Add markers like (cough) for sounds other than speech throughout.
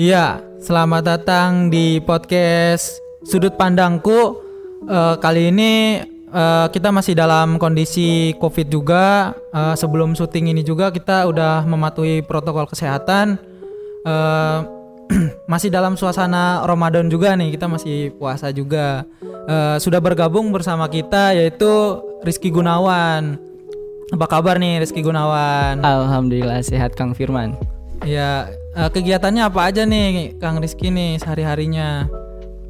Iya, selamat datang di podcast Sudut Pandangku. Eh, kali ini eh, kita masih dalam kondisi COVID juga. Eh, sebelum syuting ini juga kita udah mematuhi protokol kesehatan. Eh, (clears throat) masih dalam suasana Ramadan juga nih, kita masih puasa juga. Eh, sudah bergabung bersama kita yaitu Rizky Gunawan. Apa kabar nih Rizky Gunawan? Alhamdulillah sehat Kang Firman. Ya, eh, kegiatannya apa aja nih Kang Rizky nih sehari-harinya?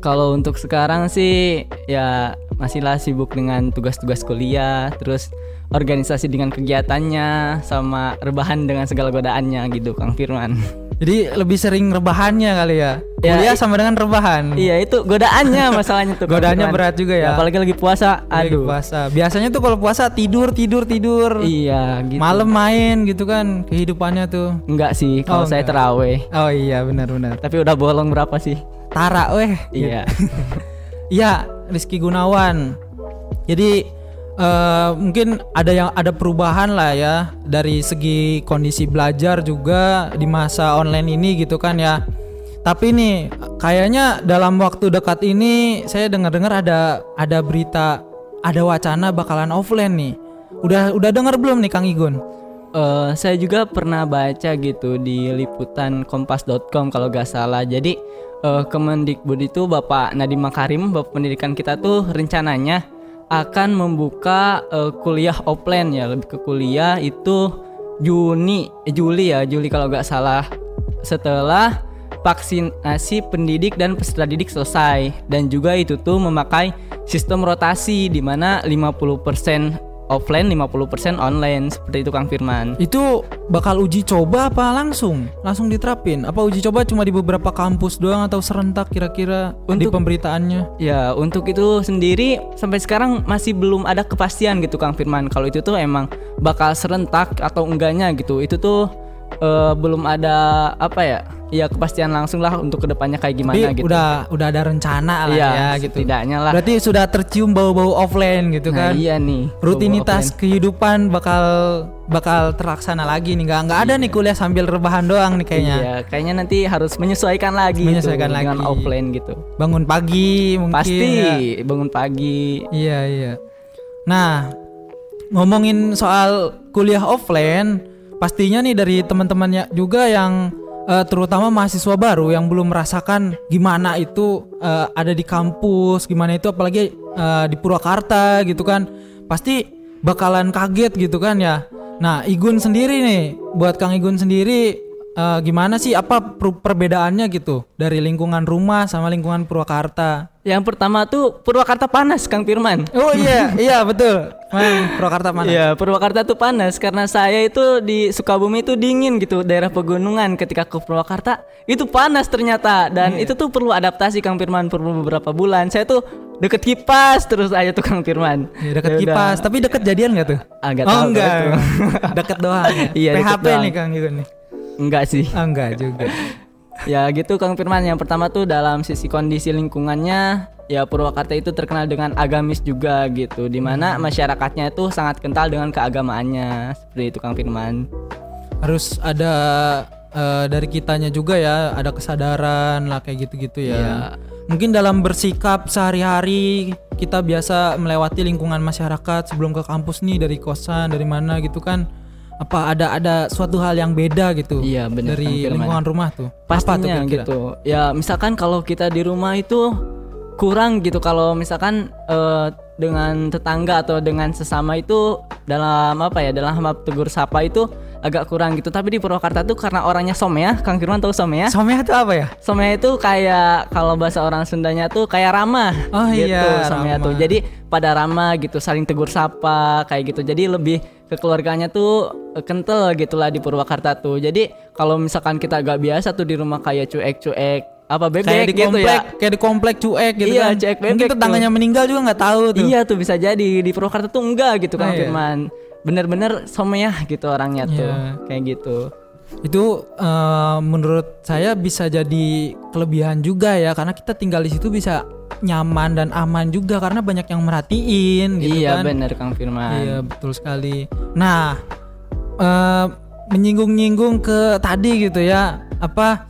Kalau untuk sekarang sih ya masihlah sibuk dengan tugas-tugas kuliah, terus organisasi dengan kegiatannya, sama rebahan dengan segala godaannya gitu Kang Firman. Jadi lebih sering rebahannya kali ya. Ya, Kuliah sama dengan rebahan. iya itu godaannya masalahnya tuh. Godaannya Firman. berat juga ya. Apalagi lagi puasa, Lagi aduh. puasa. Biasanya tuh kalau puasa tidur tidur tidur. Iya gitu. Malam main gitu kan kehidupannya tuh. Enggak sih, Oh, kalau saya enggak. teraweh. Oh iya benar-benar. Tapi udah bolong berapa sih? Tara weh. Iya. (laughs) Iya, Rizky Gunawan. Jadi eh, mungkin ada yang ada perubahan lah ya dari segi kondisi belajar juga di masa online ini gitu kan ya. Tapi nih kayaknya dalam waktu dekat ini saya dengar-dengar ada ada berita ada wacana bakalan offline nih. Udah udah dengar belum nih Kang Igun? Eh, saya juga pernah baca gitu di liputan kompas.com kalau gak salah. Jadi eh, Kemendikbud itu Bapak Nadiem Makarim, Bapak Pendidikan kita tuh rencananya akan membuka eh, kuliah offline ya, lebih ke kuliah itu Juni, eh, Juli ya, Juli kalau gak salah. Setelah vaksinasi pendidik dan peserta didik selesai dan juga itu tuh memakai sistem rotasi di mana 50% offline 50% online seperti itu Kang Firman. Itu bakal uji coba apa langsung? Langsung diterapin? Apa uji coba cuma di beberapa kampus doang atau serentak kira-kira di Untuk- pemberitaannya? Ya, untuk itu sendiri sampai sekarang masih belum ada kepastian gitu Kang Firman. Kalau itu tuh emang bakal serentak atau enggaknya gitu. Itu tuh eh, belum ada apa ya? Ya kepastian langsung lah untuk ke depannya kayak gimana Tapi gitu. udah udah ada rencana lah Iya, ya gitu. setidaknya lah. Berarti sudah tercium bau-bau offline gitu Nah, kan? iya nih. Rutinitas kehidupan bakal bakal terlaksana lagi nih. Nggak nggak ada nih kuliah sambil rebahan doang nih kayaknya. Iya, kayaknya nanti harus menyesuaikan lagi Menyesuaikan gitu, dengan lagi. offline gitu. Bangun pagi mungkin. Pasti ya. bangun pagi. Iya iya. Nah ngomongin soal kuliah offline, pastinya nih dari teman-temannya juga yang eh, terutama mahasiswa baru yang belum merasakan gimana itu eh, ada di kampus, gimana itu apalagi eh, di Purwakarta gitu kan, pasti bakalan kaget gitu kan ya. Nah Igun sendiri nih, buat Kang Igun sendiri eh, gimana sih apa per- perbedaannya gitu dari lingkungan rumah sama lingkungan Purwakarta? Yang pertama tuh Purwakarta panas Kang Firman. Oh iya, (laughs) iya betul. Man, Purwakarta mana? Iya, Purwakarta tuh panas karena saya itu di Sukabumi itu dingin gitu, daerah pegunungan. Ketika ke Purwakarta itu panas ternyata dan itu tuh perlu adaptasi Kang Firman perlu beberapa bulan. Saya tuh deket kipas terus aja tuh Kang Firman. Ya, deket Ya udah. kipas, tapi deket jadian gak tuh? Ah, oh tahu enggak, (laughs) deket doang. Ya. Iya, PHP doang. nih Kang juga nih. Enggak sih. Oh, enggak juga. Ya gitu Kang Firman. Yang pertama tuh dalam sisi kondisi lingkungannya ya Purwakarta itu terkenal dengan agamis juga gitu. Di mana masyarakatnya itu sangat kental dengan keagamaannya. Seperti itu Kang Firman. Harus ada eh, dari kitanya juga ya, ada kesadaran lah kayak gitu-gitu ya. Iya. Mungkin dalam bersikap sehari-hari kita biasa melewati lingkungan masyarakat sebelum ke kampus nih dari kosan, dari mana gitu kan. Apa ada ada suatu hal yang beda gitu Iya, bener, dari Firman. lingkungan rumah tuh? Apa tuh pastinya kira-kira? gitu ya misalkan kalau kita di rumah itu kurang gitu kalau misalkan eh, dengan tetangga atau dengan sesama itu dalam apa ya dalam tegur sapa itu agak kurang gitu tapi di Purwakarta tuh karena orangnya somea Kang Firman tahu somea Somea itu apa ya? somea itu kayak kalau bahasa orang Sundanya tuh kayak ramah Oh gitu iya, somea ramah. tuh jadi pada ramah gitu saling tegur sapa kayak gitu jadi lebih kekeluarganya tuh eh, kental gitulah di Purwakarta tuh jadi kalau misalkan kita agak biasa tuh di rumah kayak cuek-cuek apa bebek kayak di gitu komplek, ya kayak di komplek cuek gitu Iya, kan. cuek Mungkin bebek tetangganya meninggal juga nggak tahu tuh. iya tuh bisa jadi di Purwakarta tuh enggak gitu Oh, Kang iya. Bener-bener somea gitu orangnya tuh Iya. kayak gitu Itu eh, menurut saya bisa jadi kelebihan juga ya karena kita tinggal di situ bisa nyaman dan aman juga karena banyak yang merhatiin gitu iya kan. bener Kang Firman Iya, betul sekali. Nah, eh, menyinggung-nyinggung ke tadi gitu ya, apa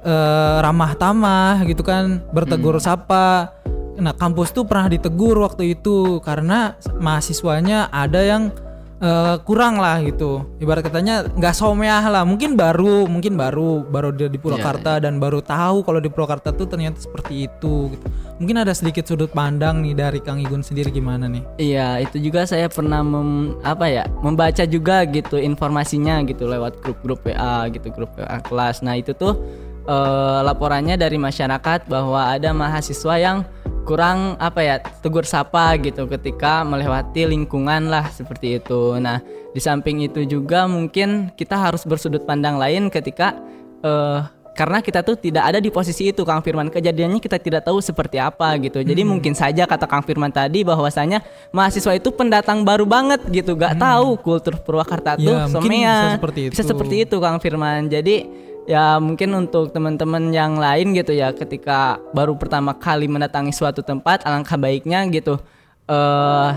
eh, ramah tamah gitu kan, bertegur Hmm. sapa. Nah, kampus tuh pernah ditegur waktu itu karena mahasiswanya ada yang eh, kurang lah gitu. Ibarat katanya nggak someah lah. Mungkin baru, mungkin baru, baru dia di Purwakarta dan baru tahu kalau di Purwakarta tuh ternyata seperti itu gitu. Mungkin ada sedikit sudut pandang nih dari Kang Igun sendiri gimana nih? Iya, itu juga saya pernah mem, apa ya, membaca juga gitu informasinya gitu lewat grup-grup WA gitu, grup WA kelas. Nah, itu tuh eh, laporannya dari masyarakat bahwa ada mahasiswa yang kurang apa ya, tegur sapa gitu ketika melewati lingkungan lah seperti itu. Nah, di samping itu juga mungkin kita harus bersudut pandang lain ketika eh karena kita tuh tidak ada di posisi itu Kang Firman kejadiannya kita tidak tahu seperti apa gitu jadi Hmm. mungkin saja kata Kang Firman tadi bahwasanya mahasiswa itu pendatang baru banget gitu gak tahu kultur Purwakarta tuh Hmm. Ya, somea. bisa seperti bisa itu. seperti itu Kang Firman jadi ya mungkin untuk teman-teman yang lain gitu ya ketika baru pertama kali mendatangi suatu tempat alangkah baiknya gitu eh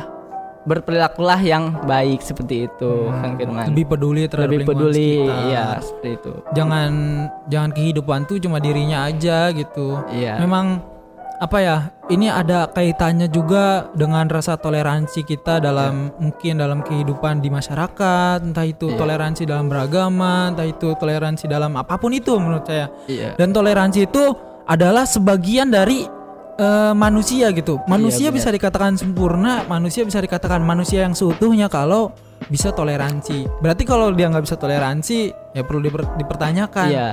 berperilakulah yang baik seperti itu Kang Firman Hmm. Lebih peduli terhadap lebih peduli sekitar. ya seperti itu jangan jangan kehidupan tuh cuma dirinya aja gitu. Iya. Memang apa ya? Ini ada kaitannya juga dengan rasa toleransi kita dalam mungkin dalam kehidupan di masyarakat, entah itu Iya. toleransi dalam beragama, entah itu toleransi dalam apa pun itu menurut saya. iya Dan toleransi itu adalah sebagian dari eh, manusia gitu. Manusia Iya, bisa dikatakan sempurna, manusia bisa dikatakan manusia yang seutuhnya kalau bisa toleransi. Berarti kalau dia nggak bisa toleransi, ya perlu diper- dipertanyakan. Iya.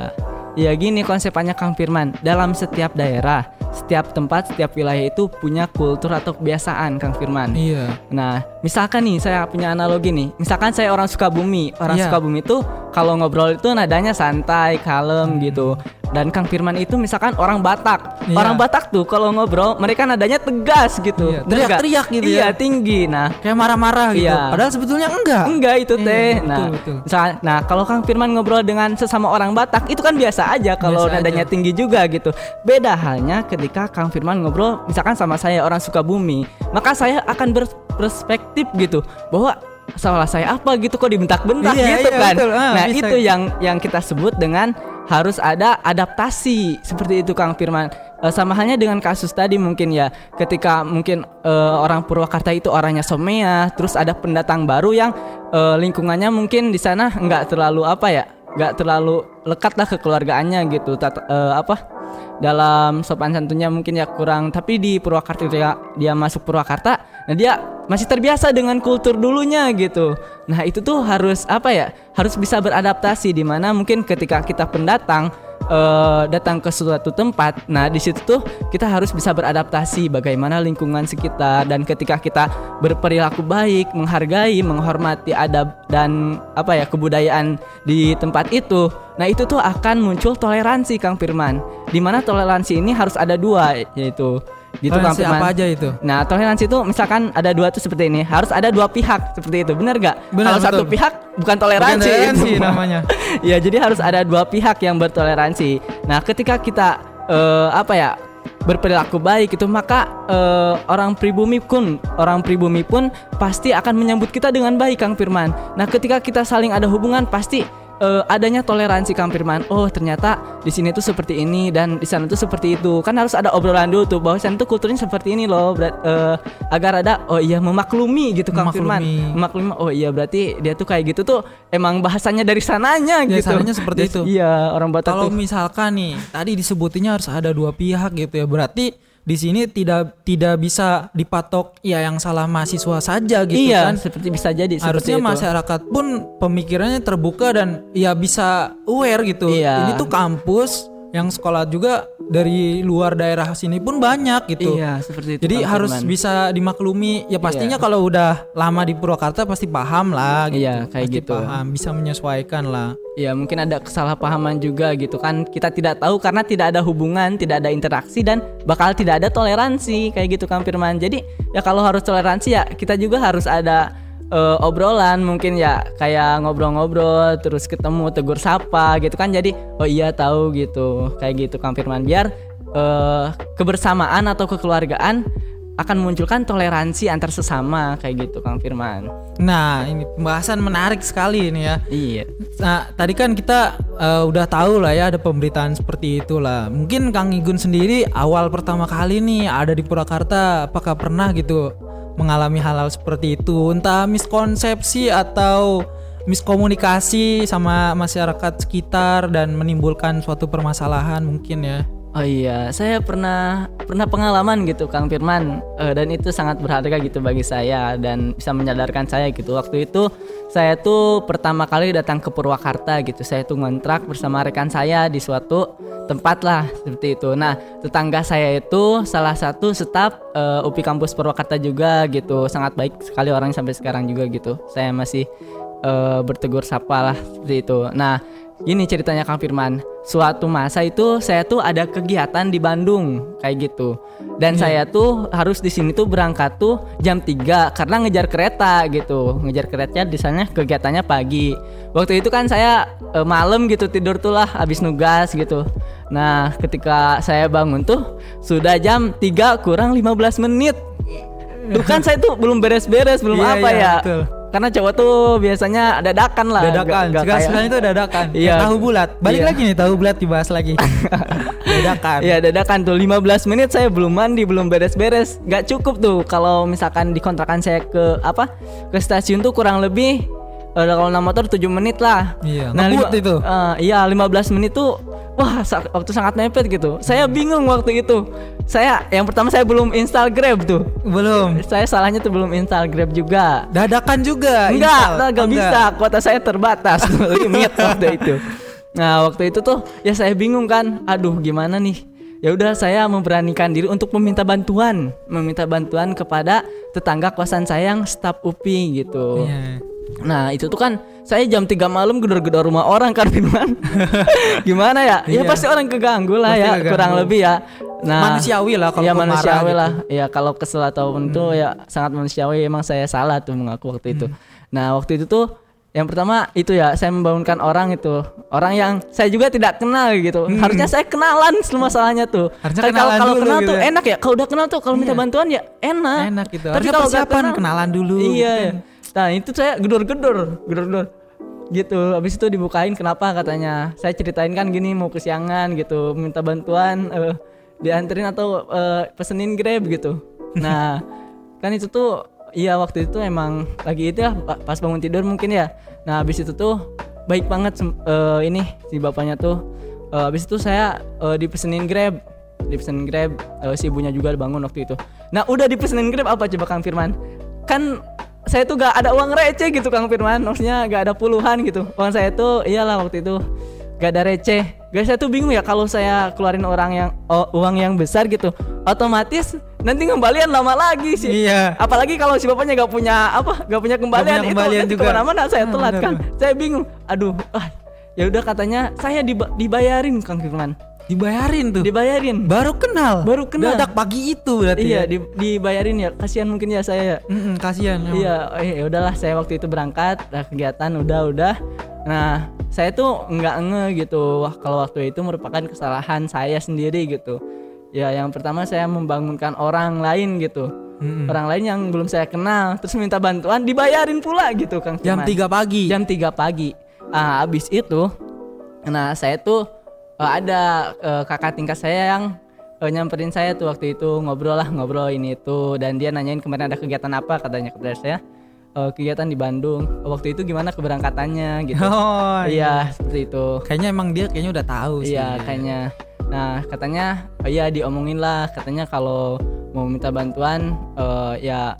Ya gini konsepannya Kang Firman. Dalam setiap daerah, setiap tempat, setiap wilayah itu punya kultur atau kebiasaan Kang Firman. Iya. Nah, misalkan nih saya punya analogi nih. Misalkan saya orang Sukabumi. Orang Iya. Sukabumi itu kalau ngobrol itu nadanya santai, kalem gitu. Dan Kang Firman itu misalkan orang Batak. Iya. Orang Batak tuh kalau ngobrol mereka nadanya tegas gitu. Iya, teriak-teriak gitu Iya, ya. tinggi. Nah, Kayak marah-marah gitu. Iya. Padahal sebetulnya enggak. Enggak itu Iya, teh. betul, nah, betul. misal- nah kalau Kang Firman ngobrol dengan sesama orang Batak itu kan biasa aja kalau nadanya aja. tinggi juga gitu. Beda halnya ketika Kang Firman ngobrol misalkan sama saya orang Sukabumi, maka saya akan berperspektif gitu bahwa salah saya apa gitu kok dibentak-bentak Iya, gitu iya, kan. betul. Ah, nah, bisa. itu yang yang kita sebut dengan harus ada adaptasi seperti itu Kang Firman. Eh, sama halnya dengan kasus tadi mungkin ya ketika mungkin eh, orang Purwakarta itu orangnya somea, terus ada pendatang baru yang eh, lingkungannya mungkin di sana nggak terlalu apa ya, nggak terlalu lekat lah kekeluargaannya gitu. Tat- eh, apa dalam sopan santunnya mungkin ya kurang tapi di Purwakarta dia, dia masuk Purwakarta nah dia masih terbiasa dengan kultur dulunya gitu nah itu tuh harus apa ya harus bisa beradaptasi di mana mungkin ketika kita pendatang eh, datang ke suatu tempat nah di situ tuh kita harus bisa beradaptasi bagaimana lingkungan sekitar dan ketika kita berperilaku baik menghargai menghormati adab dan apa ya kebudayaan di tempat itu Nah itu tuh akan muncul toleransi Kang Firman. Di mana toleransi ini harus ada dua yaitu gitu Toleransi Firman. apa aja itu? Nah toleransi itu misalkan ada dua tuh seperti ini harus ada dua pihak seperti itu benar gak? Benar, Kalau satu betul. pihak bukan toleransi, Bukan toleransi itu. (laughs) namanya. ya jadi harus ada dua pihak yang bertoleransi. Nah ketika kita eh, apa ya berperilaku baik itu maka eh, orang pribumi pun orang pribumi pun pasti akan menyambut kita dengan baik Kang Firman. Nah ketika kita saling ada hubungan pasti eh, adanya toleransi Kang Firman. Oh ternyata di sini tuh seperti ini dan di sana tuh seperti itu. Kan harus ada obrolan dulu tuh bahwa sana tuh kulturnya seperti ini loh. Berat, eh, agar ada oh iya memaklumi gitu Kang Firman. Memaklumi. Memaklumi. Oh iya berarti dia tuh kayak gitu tuh emang bahasanya dari sananya Ya, gitu. sananya seperti Yes, itu. Iya orang Batak Kalau misalkan nih tadi disebutinnya harus ada dua pihak gitu ya. Berarti di sini tidak tidak bisa dipatok ya yang salah mahasiswa saja gitu iya, kan. seperti bisa jadi Harusnya itu. masyarakat pun pemikirannya terbuka dan ya bisa aware gitu. Iya. Ini tuh kampus yang sekolah juga dari luar daerah sini pun banyak gitu. Iya, seperti itu. Jadi Kang harus bisa dimaklumi. Ya pastinya kalau udah lama di Purwakarta pasti paham lah gitu. Iya, kayak Pasti gitu. Paham, bisa menyesuaikan lah. Ya mungkin ada kesalahpahaman juga gitu kan kita tidak tahu karena tidak ada hubungan, tidak ada interaksi dan bakal tidak ada toleransi kayak gitu Kang Firman. Jadi ya kalau harus toleransi ya kita juga harus ada eh, obrolan mungkin ya kayak ngobrol-ngobrol terus ketemu tegur sapa gitu kan jadi oh iya tahu gitu kayak gitu Kang Firman biar eh, kebersamaan atau kekeluargaan akan memunculkan toleransi antar sesama kayak gitu Kang Firman. Nah, ini pembahasan menarik sekali ini ya. Iya. Nah, tadi kan kita uh, udah tahu lah ya ada pemberitaan seperti itulah. Mungkin Kang Igun sendiri awal pertama kali nih ada di Purwakarta, apakah pernah gitu mengalami hal-hal seperti itu? Entah miskonsepsi atau miskomunikasi sama masyarakat sekitar dan menimbulkan suatu permasalahan mungkin ya. Oh iya, saya pernah pernah pengalaman gitu Kang Firman uh, dan itu sangat berharga gitu bagi saya dan bisa menyadarkan saya gitu. Waktu itu saya tuh pertama kali datang ke Purwakarta gitu. Saya tuh ngontrak bersama rekan saya di suatu tempat lah seperti itu. Nah, tetangga saya itu salah satu staf uh, UPI kampus Purwakarta juga gitu. Sangat baik sekali orang sampai sekarang juga gitu. Saya masih uh, bertegur sapa lah seperti itu. Nah, Gini ceritanya Kang Firman. Suatu masa itu saya tuh ada kegiatan di Bandung kayak gitu. Dan hmm. saya tuh harus di sini tuh berangkat tuh jam 3 karena ngejar kereta gitu. Ngejar keretanya di sana kegiatannya pagi. Waktu itu kan saya e, malam gitu tidur tuh lah habis nugas gitu. Nah, ketika saya bangun tuh sudah jam 3 kurang 15 menit. Tuh kan saya tuh belum beres-beres, belum iya, apa iya, ya. Betul karena cowok tuh biasanya dadakan lah. Dadakan. Gak, gak sekarang itu dadakan. Iya. Tahu bulat. Balik iya. lagi nih tahu bulat dibahas lagi. (laughs) Dadakan. Iya dadakan tuh. 15 menit saya belum mandi belum beres-beres. Nggak cukup tuh kalau misalkan dikontrakan saya ke apa? Ke stasiun tuh kurang lebih uh, kalau naik motor 7 menit lah. Iya, nah, lima, itu. Uh, iya, 15 menit tuh wah sa waktu sangat mepet gitu. Saya bingung waktu itu. Saya yang pertama saya belum install Grab tuh. Belum. Saya salahnya tuh belum install Grab juga. Dadakan juga. Enggak, enggak, enggak bisa. Kuota saya terbatas (laughs) (laughs) limit waktu itu. Nah, waktu itu tuh ya saya bingung kan. Aduh, gimana nih? ya udah saya memberanikan diri untuk meminta bantuan meminta bantuan kepada tetangga kosan saya yang staf UPI gitu yeah. Nah itu tuh kan saya jam 3 malam gedor-gedor rumah orang kan Firman (laughs) Gimana ya? Ya iya. pasti orang keganggu lah pasti ya keganggu. kurang lebih ya Nah manusiawi lah kalau ya manusiawi gitu. lah Ya kalau kesel atau hmm. tuh ya sangat manusiawi emang saya salah tuh mengaku waktu itu hmm. Nah waktu itu tuh yang pertama itu ya saya membangunkan orang itu orang yang saya juga tidak kenal gitu hmm. harusnya saya kenalan semua masalahnya tuh harusnya kalau kalau kenal gitu tuh ya. enak ya kalau udah kenal tuh kalau minta iya. bantuan ya enak enak gitu tapi kalau siapa kenalan dulu iya kan nah itu saya gedor-gedor gedor-gedor gitu habis itu dibukain kenapa katanya? Saya ceritain kan gini mau kesiangan gitu minta bantuan uh, dianterin atau uh, pesenin grab gitu. Nah (laughs) kan itu tuh iya waktu itu emang lagi itu ya pas bangun tidur mungkin ya. Nah habis itu tuh baik banget uh, ini si bapaknya tuh. Uh, habis itu saya uh, dipesenin grab dipesenin grab uh, si ibunya juga bangun waktu itu. Nah udah dipesenin grab apa coba kang Firman? Kan saya tuh gak ada uang receh gitu Kang Firman. Maksudnya gak ada puluhan gitu. Uang saya tuh iyalah waktu itu gak ada receh. Guys saya tuh bingung ya kalau saya keluarin orang yang oh, uang yang besar gitu. Otomatis nanti kembalian lama lagi sih. Iya. Apalagi kalau si bapaknya gak punya apa gak punya kembalian, gak punya kembalian itu juga. ke mana-mana saya telat kan saya bingung. Aduh ah ya udah katanya saya dibayarin Kang Firman Dibayarin tuh. Dibayarin. Baru kenal. Baru kenal. Dadak pagi itu berarti. Iya, ya? di, dibayarin ya. Kasihan mungkin ya saya. Mm -mm, kasihan. Iya, eh ya udahlah saya waktu itu berangkat, nah, kegiatan udah udah. Nah, saya tuh nggak nge gitu. Wah, kalau waktu itu merupakan kesalahan saya sendiri gitu. Ya, yang pertama saya membangunkan orang lain gitu. Mm-hmm. Orang lain yang belum saya kenal terus minta bantuan dibayarin pula gitu Kang Jam 3 pagi. Jam 3 pagi. Ah, habis itu nah saya tuh uh, ada uh, kakak tingkat saya yang uh, nyamperin saya tuh waktu itu ngobrol lah ngobrol ini itu dan dia nanyain kemarin ada kegiatan apa katanya kepada saya uh, kegiatan di Bandung. Waktu itu gimana keberangkatannya gitu. Oh (laughs) iya, iya. seperti itu. Kayaknya emang dia kayaknya udah tahu sih. Iya kayaknya. Nah katanya oh iya diomongin lah. Katanya kalau mau minta bantuan uh, ya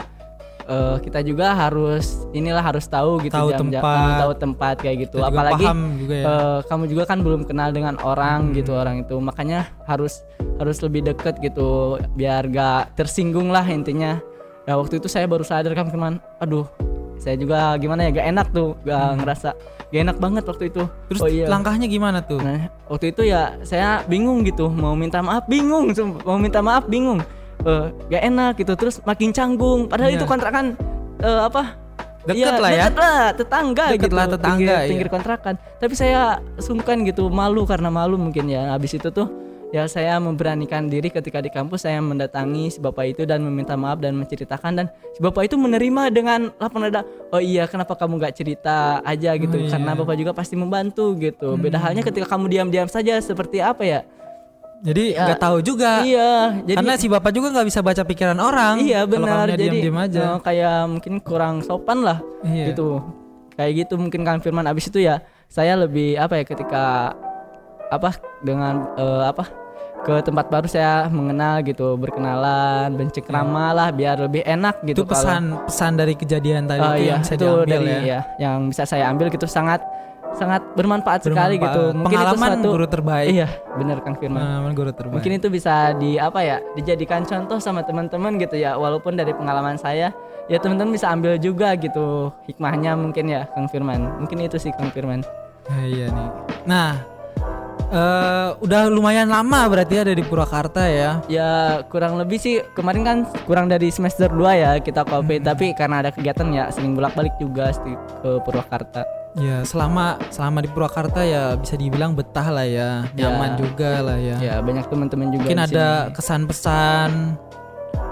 uh, kita juga harus inilah harus tahu gitu tahu jam, tempat. jam, tahu tempat kayak gitu. Kita apalagi juga ya. uh, kamu juga kan belum kenal dengan orang hmm. gitu orang itu. Makanya harus harus lebih deket gitu biar gak tersinggung lah intinya. Ya waktu itu saya baru sadar kan teman aduh saya juga gimana ya gak enak tuh. Gak hmm. ngerasa gak enak banget waktu itu. Terus oh, iya. langkahnya gimana tuh? Nah waktu itu ya saya bingung gitu. Mau minta maaf bingung. Mau minta maaf bingung uh, gak enak gitu. Terus makin canggung. Padahal yeah. itu kontrakan uh, apa? Deket ya, lah ya. deket lah tetangga deket gitu. lah tetangga pinggir, pinggir iya. kontrakan. Tapi saya sungkan gitu malu karena malu mungkin ya. Habis itu tuh ya saya memberanikan diri ketika di kampus saya mendatangi si bapak itu dan meminta maaf dan menceritakan. Dan si bapak itu menerima dengan lapang dada oh iya kenapa kamu nggak cerita aja gitu? Oh, iya. karena bapak juga pasti membantu gitu. Beda halnya ketika kamu diam-diam saja seperti apa ya Jadi Ya, nggak tahu juga. iya jadi Karena si bapak juga nggak bisa baca pikiran orang. Iya Kalau benar jadi diam-diam aja. eh, kayak mungkin kurang sopan lah Iya. gitu kayak gitu mungkin Kang Firman abis itu ya saya lebih apa ya ketika apa dengan eh, apa ke tempat baru saya mengenal gitu berkenalan bercengkrama lah biar lebih enak gitu itu pesan pesan dari kejadian tadi kalau- itu iya, yang bisa itu diambil dari ya. ya yang bisa saya ambil gitu sangat sangat bermanfaat, sekali Bermanfaat. gitu mungkin itu Pengalaman suatu guru terbaik. iya benar Kang Firman Pengalaman guru terbaik. mungkin itu bisa di apa ya dijadikan contoh sama teman-teman gitu ya walaupun dari pengalaman saya ya teman-teman bisa ambil juga gitu hikmahnya mungkin ya Kang Firman mungkin itu sih Kang Firman Nah, iya nih. Nah, eh udah lumayan lama berarti ada di Purwakarta ya. ya kurang lebih sih kemarin kan kurang dari semester 2 ya kita kopi Hmm. tapi karena ada kegiatan ya sering bolak-balik juga ke Purwakarta Ya, selama selama di Purwakarta ya bisa dibilang betah lah ya, Ya. nyaman juga lah ya. ya banyak teman-teman juga Mungkin ada sini. kesan-pesan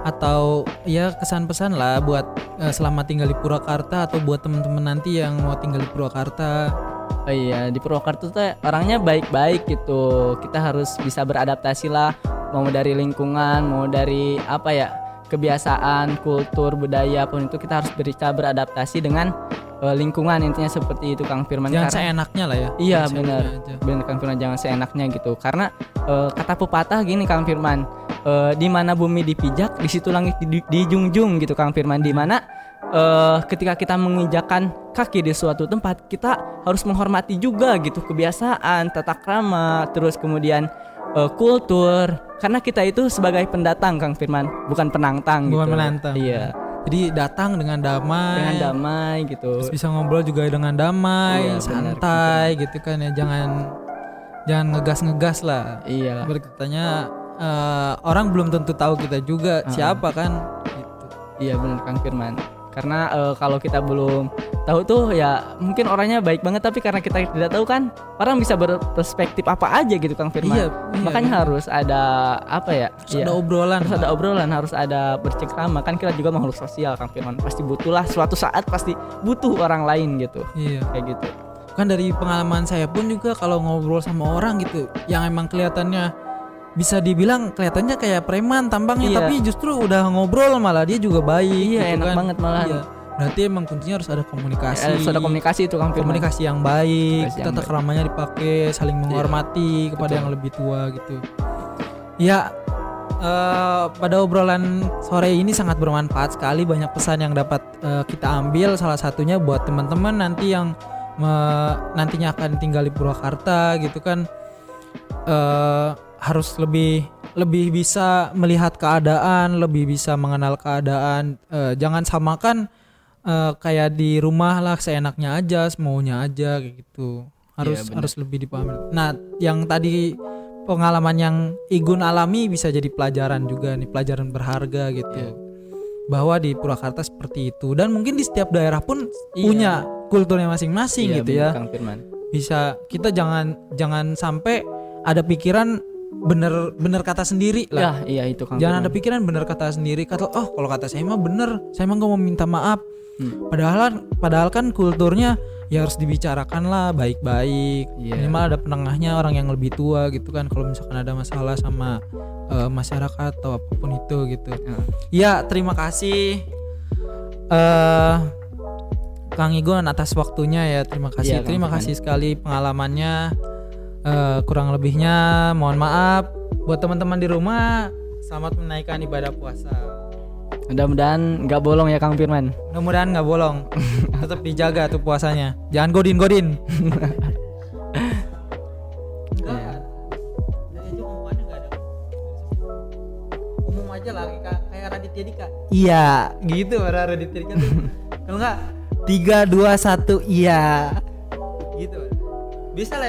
atau ya kesan-pesan lah buat eh, selama tinggal di Purwakarta atau buat teman-teman nanti yang mau tinggal di Purwakarta. Oh iya di Purwokerto tuh orangnya baik-baik gitu. Kita harus bisa beradaptasi lah. Mau dari lingkungan, mau dari apa ya kebiasaan, kultur, budaya pun itu kita harus bisa beradaptasi dengan eh, lingkungan intinya seperti itu Kang Firman. Jangan Karena- seenaknya lah ya. Iya benar, benar Kang Firman jangan seenaknya gitu. Karena eh, kata pepatah gini Kang Firman, eh, di mana bumi dipijak, di situ langit di- dijunjung gitu Kang Firman. Di mana eh, ketika kita menginjakan kaki di suatu tempat, kita harus menghormati juga gitu kebiasaan, tata krama, terus kemudian eh, kultur. Karena kita itu sebagai pendatang Kang Firman, bukan penantang Bukan gitu. penantang. Iya, Jadi datang dengan damai. dengan damai gitu. Terus bisa ngobrol juga dengan damai, Iya, santai gitu kan ya. Jangan jangan ngegas-ngegas lah. Iya. Berkatanya eh, orang belum tentu tahu kita juga Ah. siapa kan. Gitu. Iya benar Kang Firman. Karena eh, kalau kita belum tahu tuh ya mungkin orangnya baik banget tapi karena kita tidak tahu kan orang bisa berperspektif apa aja gitu Kang Firman. Iya, iya, Makanya benar. harus ada apa ya? Harus Iya. ada obrolan. harus ada obrolan, harus ada bercengkrama kan kita juga makhluk sosial Kang Firman. Pasti butuhlah suatu saat pasti butuh orang lain gitu. Iya. Kayak gitu. Kan dari pengalaman saya pun juga kalau ngobrol sama orang gitu yang emang kelihatannya bisa dibilang kelihatannya kayak preman tampangnya Iya. tapi justru udah ngobrol malah dia juga baik Iya, gitu enak kan. banget malahan. Iya. Berarti emang kuncinya harus ada komunikasi. Harus ada komunikasi itu Kang komunikasi yang baik, Komunikasi tata keramanya dipakai, saling menghormati kepada betul. yang lebih tua gitu. Ya, eh, pada obrolan sore ini sangat bermanfaat sekali, banyak pesan yang dapat eh, kita ambil. Salah satunya buat teman-teman nanti yang me- nantinya akan tinggal di Purwakarta gitu kan, eh, harus lebih lebih bisa melihat keadaan, lebih bisa mengenal keadaan. Eh, jangan samakan eh, kayak di rumah lah seenaknya aja, semaunya aja kayak gitu. Harus benar. harus lebih dipahami. Nah, yang tadi pengalaman yang Igun alami bisa jadi pelajaran juga nih, pelajaran berharga gitu. Iya. Bahwa di Purwakarta seperti itu dan mungkin di setiap daerah pun Iya. punya kulturnya masing-masing Iya, gitu ya. Kang Firman. Bisa kita jangan jangan sampai ada pikiran bener bener kata sendiri lah. Ya, iya itu Kang Jangan ada pikiran bener kata sendiri kata oh kalau kata saya mah bener, saya mah nggak mau minta maaf. Hmm. Padahal padahal kan kulturnya ya harus dibicarakan lah baik-baik. Iya. Minimal ada penengahnya orang yang lebih tua gitu kan kalau misalkan ada masalah sama eh, masyarakat atau apa pun itu gitu. Ya. Ya terima kasih eh Kang Igon atas waktunya ya terima kasih Kang terima kasih sekali pengalamannya Eh, kurang lebihnya mohon maaf. Buat teman-teman di rumah selamat menaikkan ibadah puasa. Mudah-mudahan nggak bolong ya Kang Firman. mudah-mudahan nggak bolong. (laughs) Tetap dijaga tuh puasanya. Jangan godin godin. (laughs) Umum aja lah kayak kayak Raditya Dika. Iya. Gitu para Raditya Dika (laughs) kalau nggak tiga dua satu iya. Gitu. Bisa lah ya.